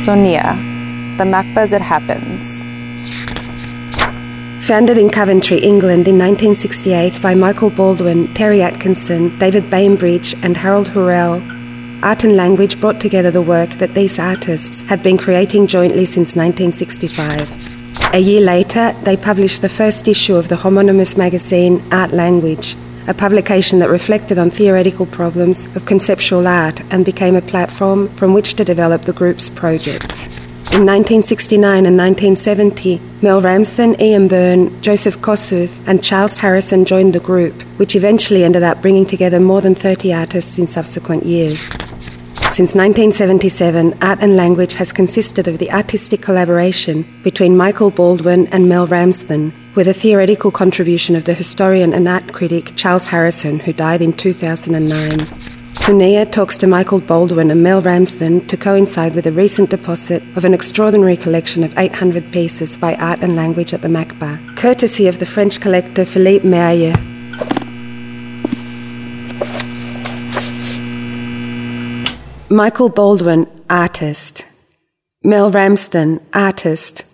Sonia, The MACBA as It Happens. Founded in Coventry, England in 1968 by Michael Baldwin, Terry Atkinson, David Bainbridge, and Harold Hurrell, Art and Language brought together the work that these artists had been creating jointly since 1965. A year later, they published the first issue of the homonymous magazine Art Language, a publication that reflected on theoretical problems of conceptual art and became a platform from which to develop the group's projects. In 1969 and 1970, Mel Ramsden, Ian Burn, Joseph Kosuth, and Charles Harrison joined the group, which eventually ended up bringing together more than 30 artists in subsequent years. Since 1977, Art and Language has consisted of the artistic collaboration between Michael Baldwin and Mel Ramsden, with a theoretical contribution of the historian and art critic Charles Harrison, who died in 2009. Sonia talks to Michael Baldwin and Mel Ramsden to coincide with a recent deposit of an extraordinary collection of 800 pieces by Art and Language at the MACBA, courtesy of the French collector Philippe Méaille. Michael Baldwin, artist. Mel Ramsden, artist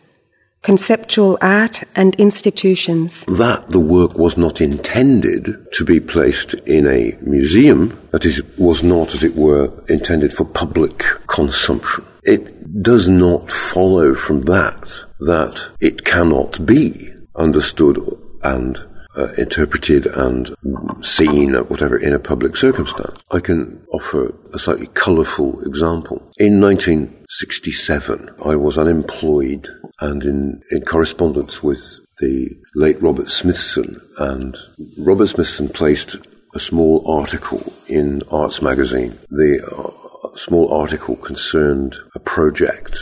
conceptual art and institutions. That the work was not intended to be placed in a museum, that is, was not, as it were, intended for public consumption. It does not follow from that that it cannot be understood and uh, interpreted and seen, whatever, in a public circumstance. I can offer a slightly colourful example. In 1967, I was unemployed and in, in correspondence with the late Robert Smithson. And Robert Smithson placed a small article in Arts Magazine. The uh, small article concerned a project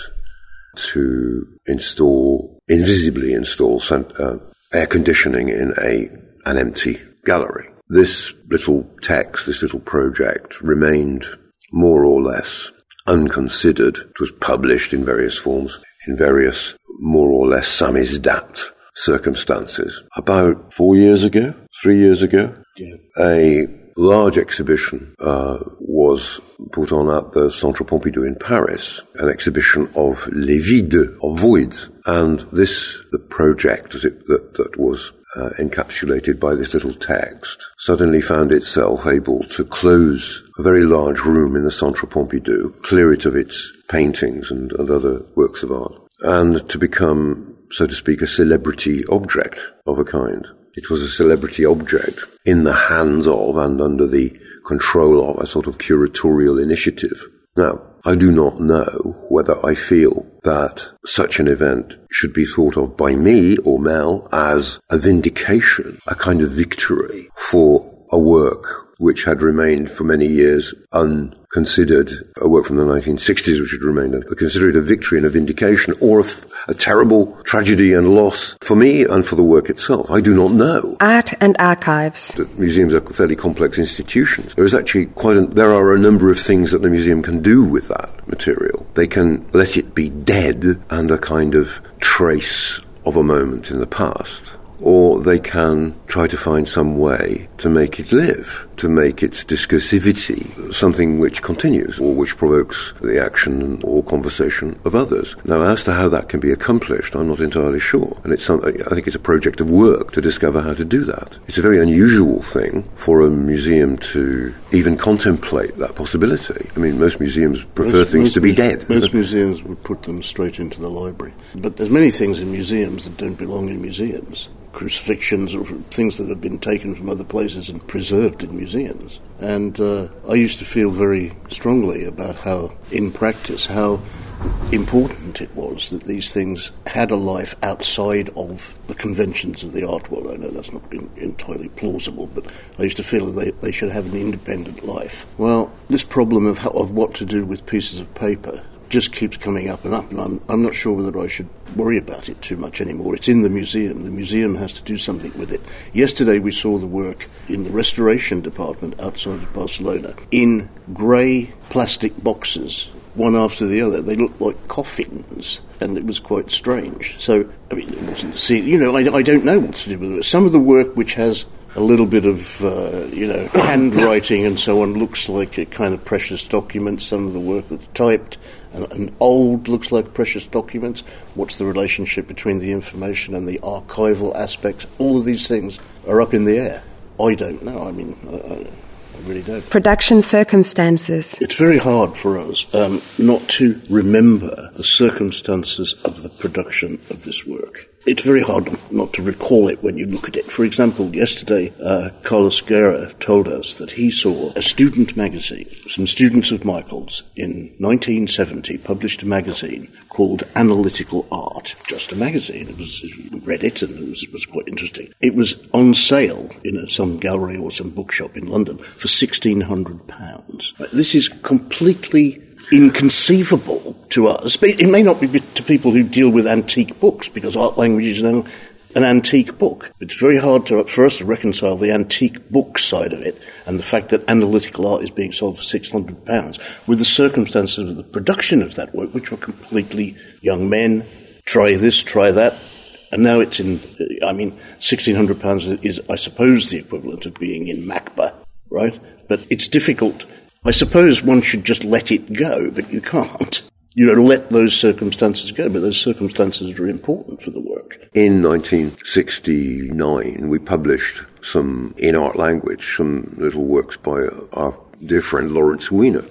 to install, invisibly install uh, air conditioning in a, an empty gallery. This little text, this little project remained more or less unconsidered. It was published in various forms, in various more or less samizdat circumstances. About four years ago, three years ago, yeah. a large exhibition uh, was put on at the Centre Pompidou in Paris, an exhibition of les vides, of voids. And this, the project it, that, that was uh, encapsulated by this little text, suddenly found itself able to close a very large room in the Centre Pompidou, clear it of its paintings and, other works of art, and to become, so to speak, a celebrity object of a kind. It was a celebrity object in the hands of and under the control of a sort of curatorial initiative. Now, I do not know whether I feel that such an event should be thought of by me or Mel as a vindication, a kind of victory for a work which had remained for many years unconsidered, a work from the 1960s which had remained considered a victory and a vindication, or a, a terrible tragedy and loss for me and for the work itself. I do not know. Art and archives. The museums are fairly complex institutions. There is actually quite a, there are a number of things that the museum can do with that material. They can let it be dead and a kind of trace of a moment in the past or they can try to find some way to make it live, to make its discursivity something which continues or which provokes the action or conversation of others. Now, as to how that can be accomplished, I'm not entirely sure. And it's some, I think it's a project of work to discover how to do that. It's a very unusual thing for a museum to even contemplate that possibility. I mean, most museums prefer most, things most to be dead. Most museums would put them straight into the library. But there's many things in museums that don't belong in museums crucifixions or things that have been taken from other places and preserved in museums. And uh, I used to feel very strongly about how, in practice, how important it was that these things had a life outside of the conventions of the art world. I know that's not entirely plausible, but I used to feel that they, they should have an independent life. Well, this problem of, how, of what to do with pieces of paper just keeps coming up and up, and I'm, I'm not sure whether I should worry about it too much anymore. It's in the museum. The museum has to do something with it. Yesterday we saw the work in the restoration department outside of Barcelona in grey plastic boxes, one after the other. They looked like coffins, and it was quite strange. So, I mean, it wasn't see, you know, I, I don't know what to do with it. Some of the work which has a little bit of, uh, you know, handwriting and so on looks like a kind of precious document. Some of the work that's typed and, and old looks like precious documents. What's the relationship between the information and the archival aspects? All of these things are up in the air. I don't know. I mean, I, I really don't. Production circumstances. It's very hard for us um, not to remember the circumstances of the production of this work. It's very hard not to recall it when you look at it. For example, yesterday, uh, Carlos Guerra told us that he saw a student magazine. Some students of Michael's in 1970 published a magazine called Analytical Art. Just a magazine. It was, we read it and it was, it was quite interesting. It was on sale in a, some gallery or some bookshop in London for £1,600. This is completely inconceivable to us. It may not be to people who deal with antique books, because art language is now an antique book. It's very hard to, for us to reconcile the antique book side of it and the fact that analytical art is being sold for £600 with the circumstances of the production of that work, which were completely young men, try this, try that. And now it's in, I mean, £1,600 is, I suppose, the equivalent of being in MACBA, right? But it's difficult I suppose one should just let it go, but you can't. You know, let those circumstances go, but those circumstances are important for the work. In 1969, we published some, in art language, some little works by our dear friend Lawrence Weiner.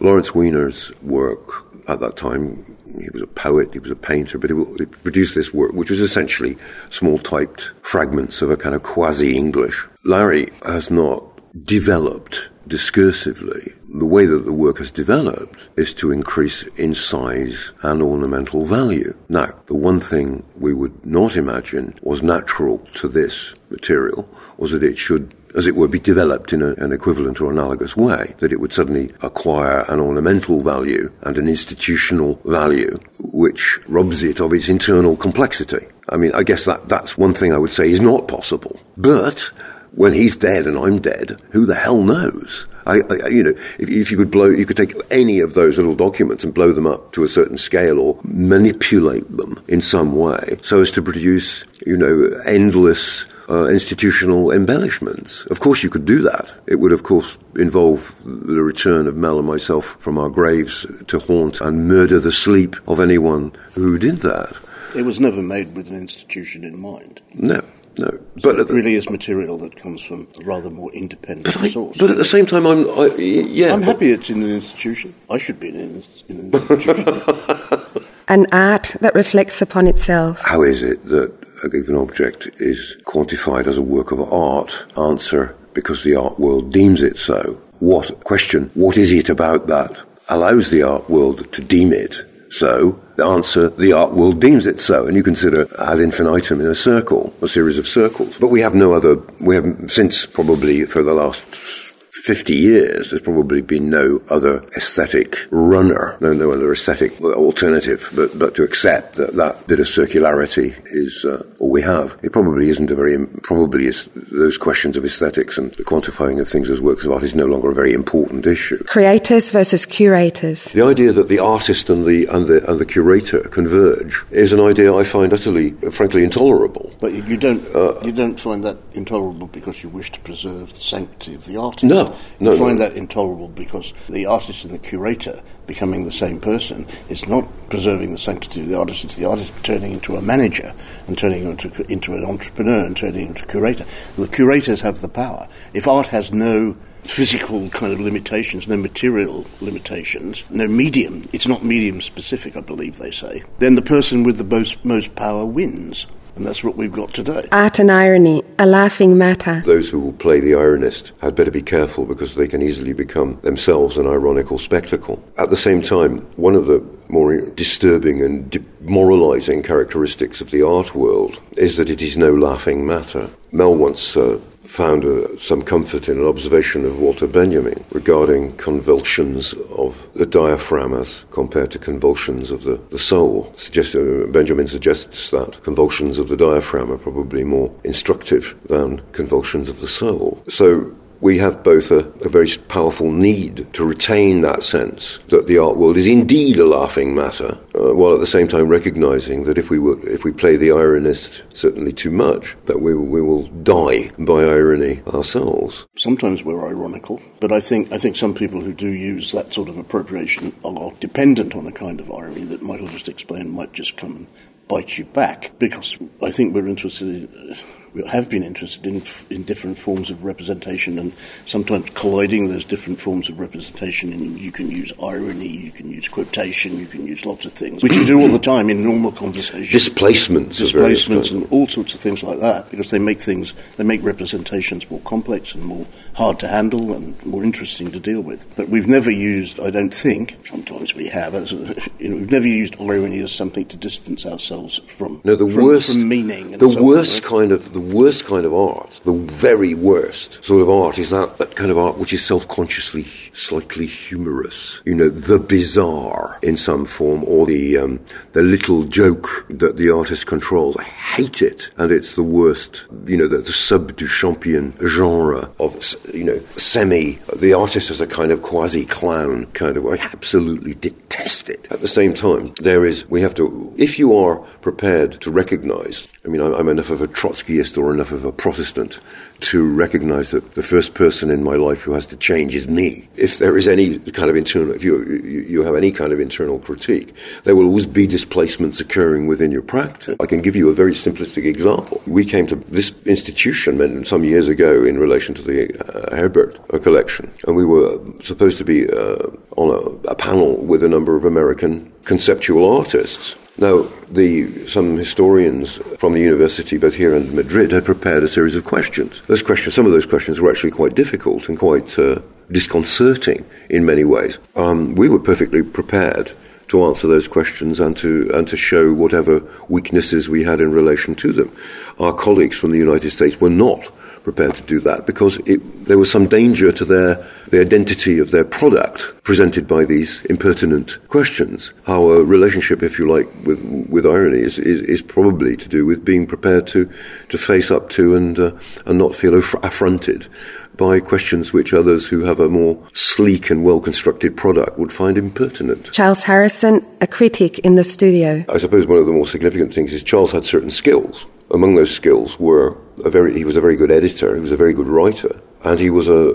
Lawrence Weiner's work at that time, he was a poet, he was a painter, but he, he produced this work, which was essentially small typed fragments of a kind of quasi English. Larry has not developed discursively, the way that the work has developed is to increase in size and ornamental value. Now, the one thing we would not imagine was natural to this material was that it should as it were, be developed in a, an equivalent or analogous way, that it would suddenly acquire an ornamental value and an institutional value, which robs it of its internal complexity. I mean, I guess that, that's one thing I would say is not possible. But when he's dead and I'm dead, who the hell knows? I, I, you know, if, if, you could blow, you could take any of those little documents and blow them up to a certain scale or manipulate them in some way so as to produce, you know, endless uh, institutional embellishments. Of course, you could do that. It would, of course, involve the return of Mel and myself from our graves to haunt and murder the sleep of anyone who did that. It was never made with an institution in mind. No. No, so but it really is material that comes from a rather more independent but I, source. But at the same time, I'm I, yeah. I'm happy it's in an institution. I should be in an, in an institution. an art that reflects upon itself. How is it that a given object is quantified as a work of art? Answer: because the art world deems it so. What question? What is it about that allows the art world to deem it so? The answer, the art world deems it so, and you consider ad infinitum in a circle, a series of circles. But we have no other, we have since probably for the last 50 years, there's probably been no other aesthetic runner, no, no other aesthetic alternative, but, but to accept that that bit of circularity is uh, all we have. It probably isn't a very, probably is, those questions of aesthetics and the quantifying of things as works of art is no longer a very important issue. Creators versus curators. The idea that the artist and the, and the, and the curator converge is an idea I find utterly, frankly, intolerable. But you don't, uh, you don't find that intolerable because you wish to preserve the sanctity of the artist? No, no, you find no. that intolerable because the artist and the curator becoming the same person is not preserving the sanctity of the artist, it's the artist turning into a manager and turning into, into an entrepreneur and turning into a curator. The curators have the power. If art has no physical kind of limitations, no material limitations, no medium, it's not medium specific, I believe they say, then the person with the most, most power wins. And that's what we've got today. Art and irony, a laughing matter. Those who will play the ironist had better be careful because they can easily become themselves an ironical spectacle. At the same time, one of the more disturbing and demoralizing characteristics of the art world is that it is no laughing matter. Mel once uh, found uh, some comfort in an observation of Walter Benjamin regarding convulsions of the diaphragm as compared to convulsions of the, the soul. Suggest, uh, Benjamin suggests that convulsions of the diaphragm are probably more instructive than convulsions of the soul. So we have both a, a, very powerful need to retain that sense that the art world is indeed a laughing matter, uh, while at the same time recognizing that if we were, if we play the ironist certainly too much, that we, we will die by irony ourselves. Sometimes we're ironical, but I think I think some people who do use that sort of appropriation are dependent on the kind of irony that Michael just explained might just come and bite you back because I think we're interested in we have been interested in in different forms of representation and sometimes colliding those different forms of representation and you can use irony you can use quotation you can use lots of things which you do all the time in normal conversation displacements displacements and all sorts of things like that because they make things they make representations more complex and more hard to handle and more interesting to deal with. But we've never used I don't think sometimes we have as a, you know we've never used irony as something to distance ourselves from no the from, worst from meaning the worst kind of the worst kind of art, the very worst sort of art, is that, that kind of art which is self-consciously slightly humorous. You know, the bizarre in some form, or the um, the little joke that the artist controls. I hate it, and it's the worst. You know, the, the sub Duchampian genre of you know semi. The artist as a kind of quasi clown kind of. I absolutely detest it. At the same time, there is we have to. If you are prepared to recognise, I mean, I'm, enough of a Trotskyist or enough of a Protestant to recognize that the first person in my life who has to change is me. If there is any kind of internal, if you, you, you have any kind of internal critique, there will always be displacements occurring within your practice. I can give you a very simplistic example. We came to this institution some years ago in relation to the uh, Herbert collection, and we were supposed to be uh, on a, a panel with a number of American conceptual artists. Now, the, some historians from the university, both here and Madrid, had prepared a series of questions. Those questions, some of those questions were actually quite difficult and quite uh, disconcerting in many ways. Um, we were perfectly prepared to answer those questions and to and to show whatever weaknesses we had in relation to them. Our colleagues from the United States were not prepared to do that because it, there was some danger to their the identity of their product presented by these impertinent questions. Our relationship, if you like, with with irony is, is, is probably to do with being prepared to to face up to and uh, and not feel affronted by questions which others who have a more sleek and well constructed product would find impertinent. Charles Harrison, a critic in the studio. I suppose one of the more significant things is Charles had certain skills. Among those skills were a very, he was a very good editor, he was a very good writer, and he was a,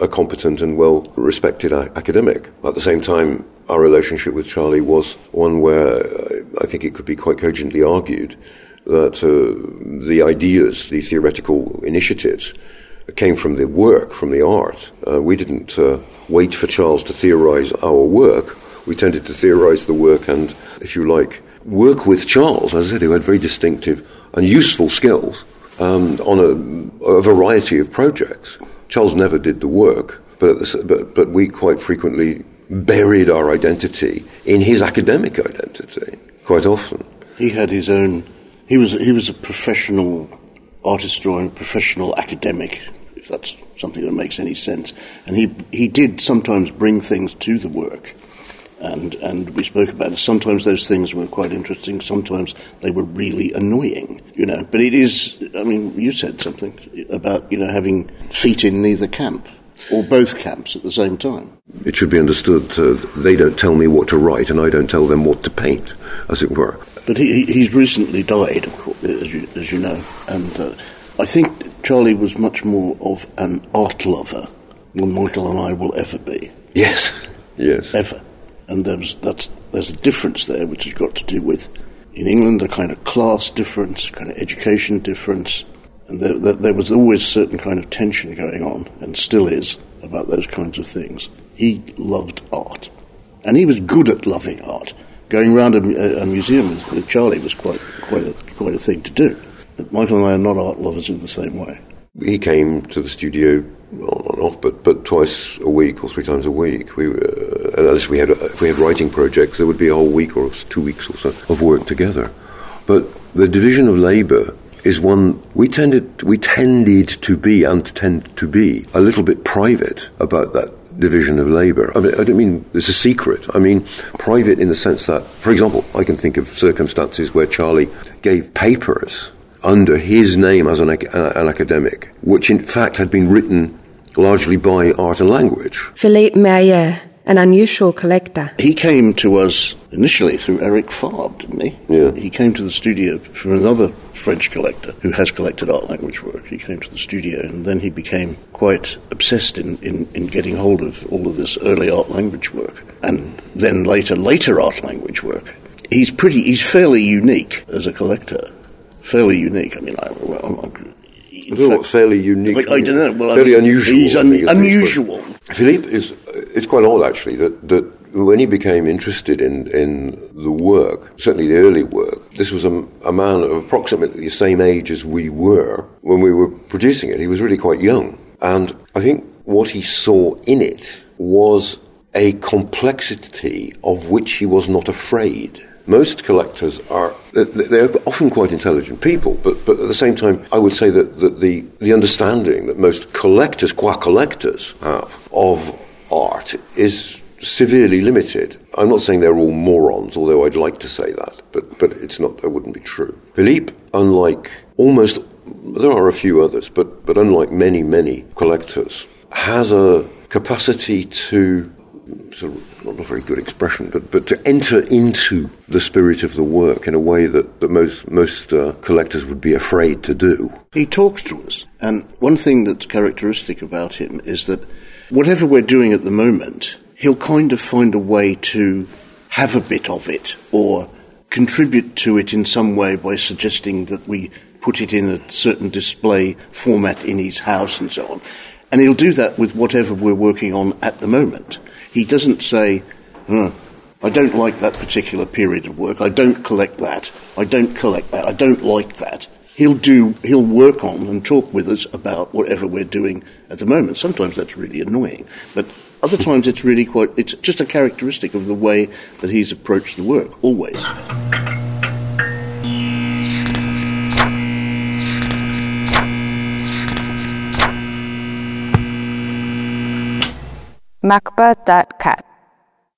a competent and well respected academic. At the same time, our relationship with Charlie was one where uh, I think it could be quite cogently argued that uh, the ideas, the theoretical initiatives, came from the work, from the art. Uh, we didn't uh, wait for Charles to theorize our work. We tended to theorize the work and, if you like, work with Charles, as I said, who had very distinctive and useful skills um, on a, a, variety of projects. Charles never did the work, but, the, but, but we quite frequently buried our identity in his academic identity quite often. He had his own. He was he was a professional artist drawing, professional academic if that's something that makes any sense. And he he did sometimes bring things to the work, and and we spoke about it. Sometimes those things were quite interesting. Sometimes they were really annoying, you know. But it is. I mean, you said something about you know having feet in neither camp or both camps at the same time. It should be understood uh, they don't tell me what to write, and I don't tell them what to paint, as it were. But he, he's recently died, of course, as you, as you know, and uh, I think Charlie was much more of an art lover than Michael and I will ever be. Yes, yes. Ever. And there's, that's, there's a difference there which has got to do with, in England, a kind of class difference, kind of education difference. And there, there, there was always certain kind of tension going on, and still is, about those kinds of things. He loved art. And he was good at loving art. Going around a, a museum with, with Charlie was quite, quite, a, quite a thing to do. But Michael and I are not art lovers in the same way. He came to the studio on and off, but but twice a week or three times a week. We, uh, uh, unless we had if we had writing projects, there would be a whole week or two weeks or so of work together. But the division of labour is one we tended we tended to be and tend to be a little bit private about that division of labour. I, mean, I don't mean it's a secret. I mean private in the sense that, for example, I can think of circumstances where Charlie gave papers under his name as an, an academic, which in fact had been written largely by art and language. Philippe Méaille, an unusual collector. He came to us initially through Eric Fabre, didn't he? Yeah. He came to the studio from another French collector who has collected art language work. He came to the studio and then he became quite obsessed in, in, in getting hold of all of this early art language work and then later, later art language work. He's pretty, he's fairly unique as a collector. Fairly unique. I mean, I, well, I'm, I'm, I don't know what fairly unique. I, I don't know. Well, fairly I mean, unusual. He's un, think, is the unusual. Philippe is. It's quite odd actually that that when he became interested in in the work, certainly the early work, this was a, a man of approximately the same age as we were when we were producing it. He was really quite young, and I think what he saw in it was a complexity of which he was not afraid most collectors are they're often quite intelligent people, but but at the same time, I would say that, that the the understanding that most collectors, qua collectors, have of art is severely limited. I'm not saying they're all morons, although I'd like to say that, but but it's not. That wouldn't be true. Philippe, unlike almost there are a few others, but but unlike many many collectors, has a capacity to sort of not a very good expression, but, but to enter into the spirit of the work in a way that, that most, most uh, collectors would be afraid to do. He talks to us, and one thing that's characteristic about him is that whatever we're doing at the moment, he'll kind of find a way to have a bit of it or contribute to it in some way by suggesting that we put it in a certain display format in his house and so on. And he'll do that with whatever we're working on at the moment. He doesn't say, I don't like that particular period of work. I don't collect that. I don't collect that. I don't like that. He'll do, he'll work on and talk with us about whatever we're doing at the moment. Sometimes that's really annoying, but other times it's really quite, it's just a characteristic of the way that he's approached the work, always. Macba.cat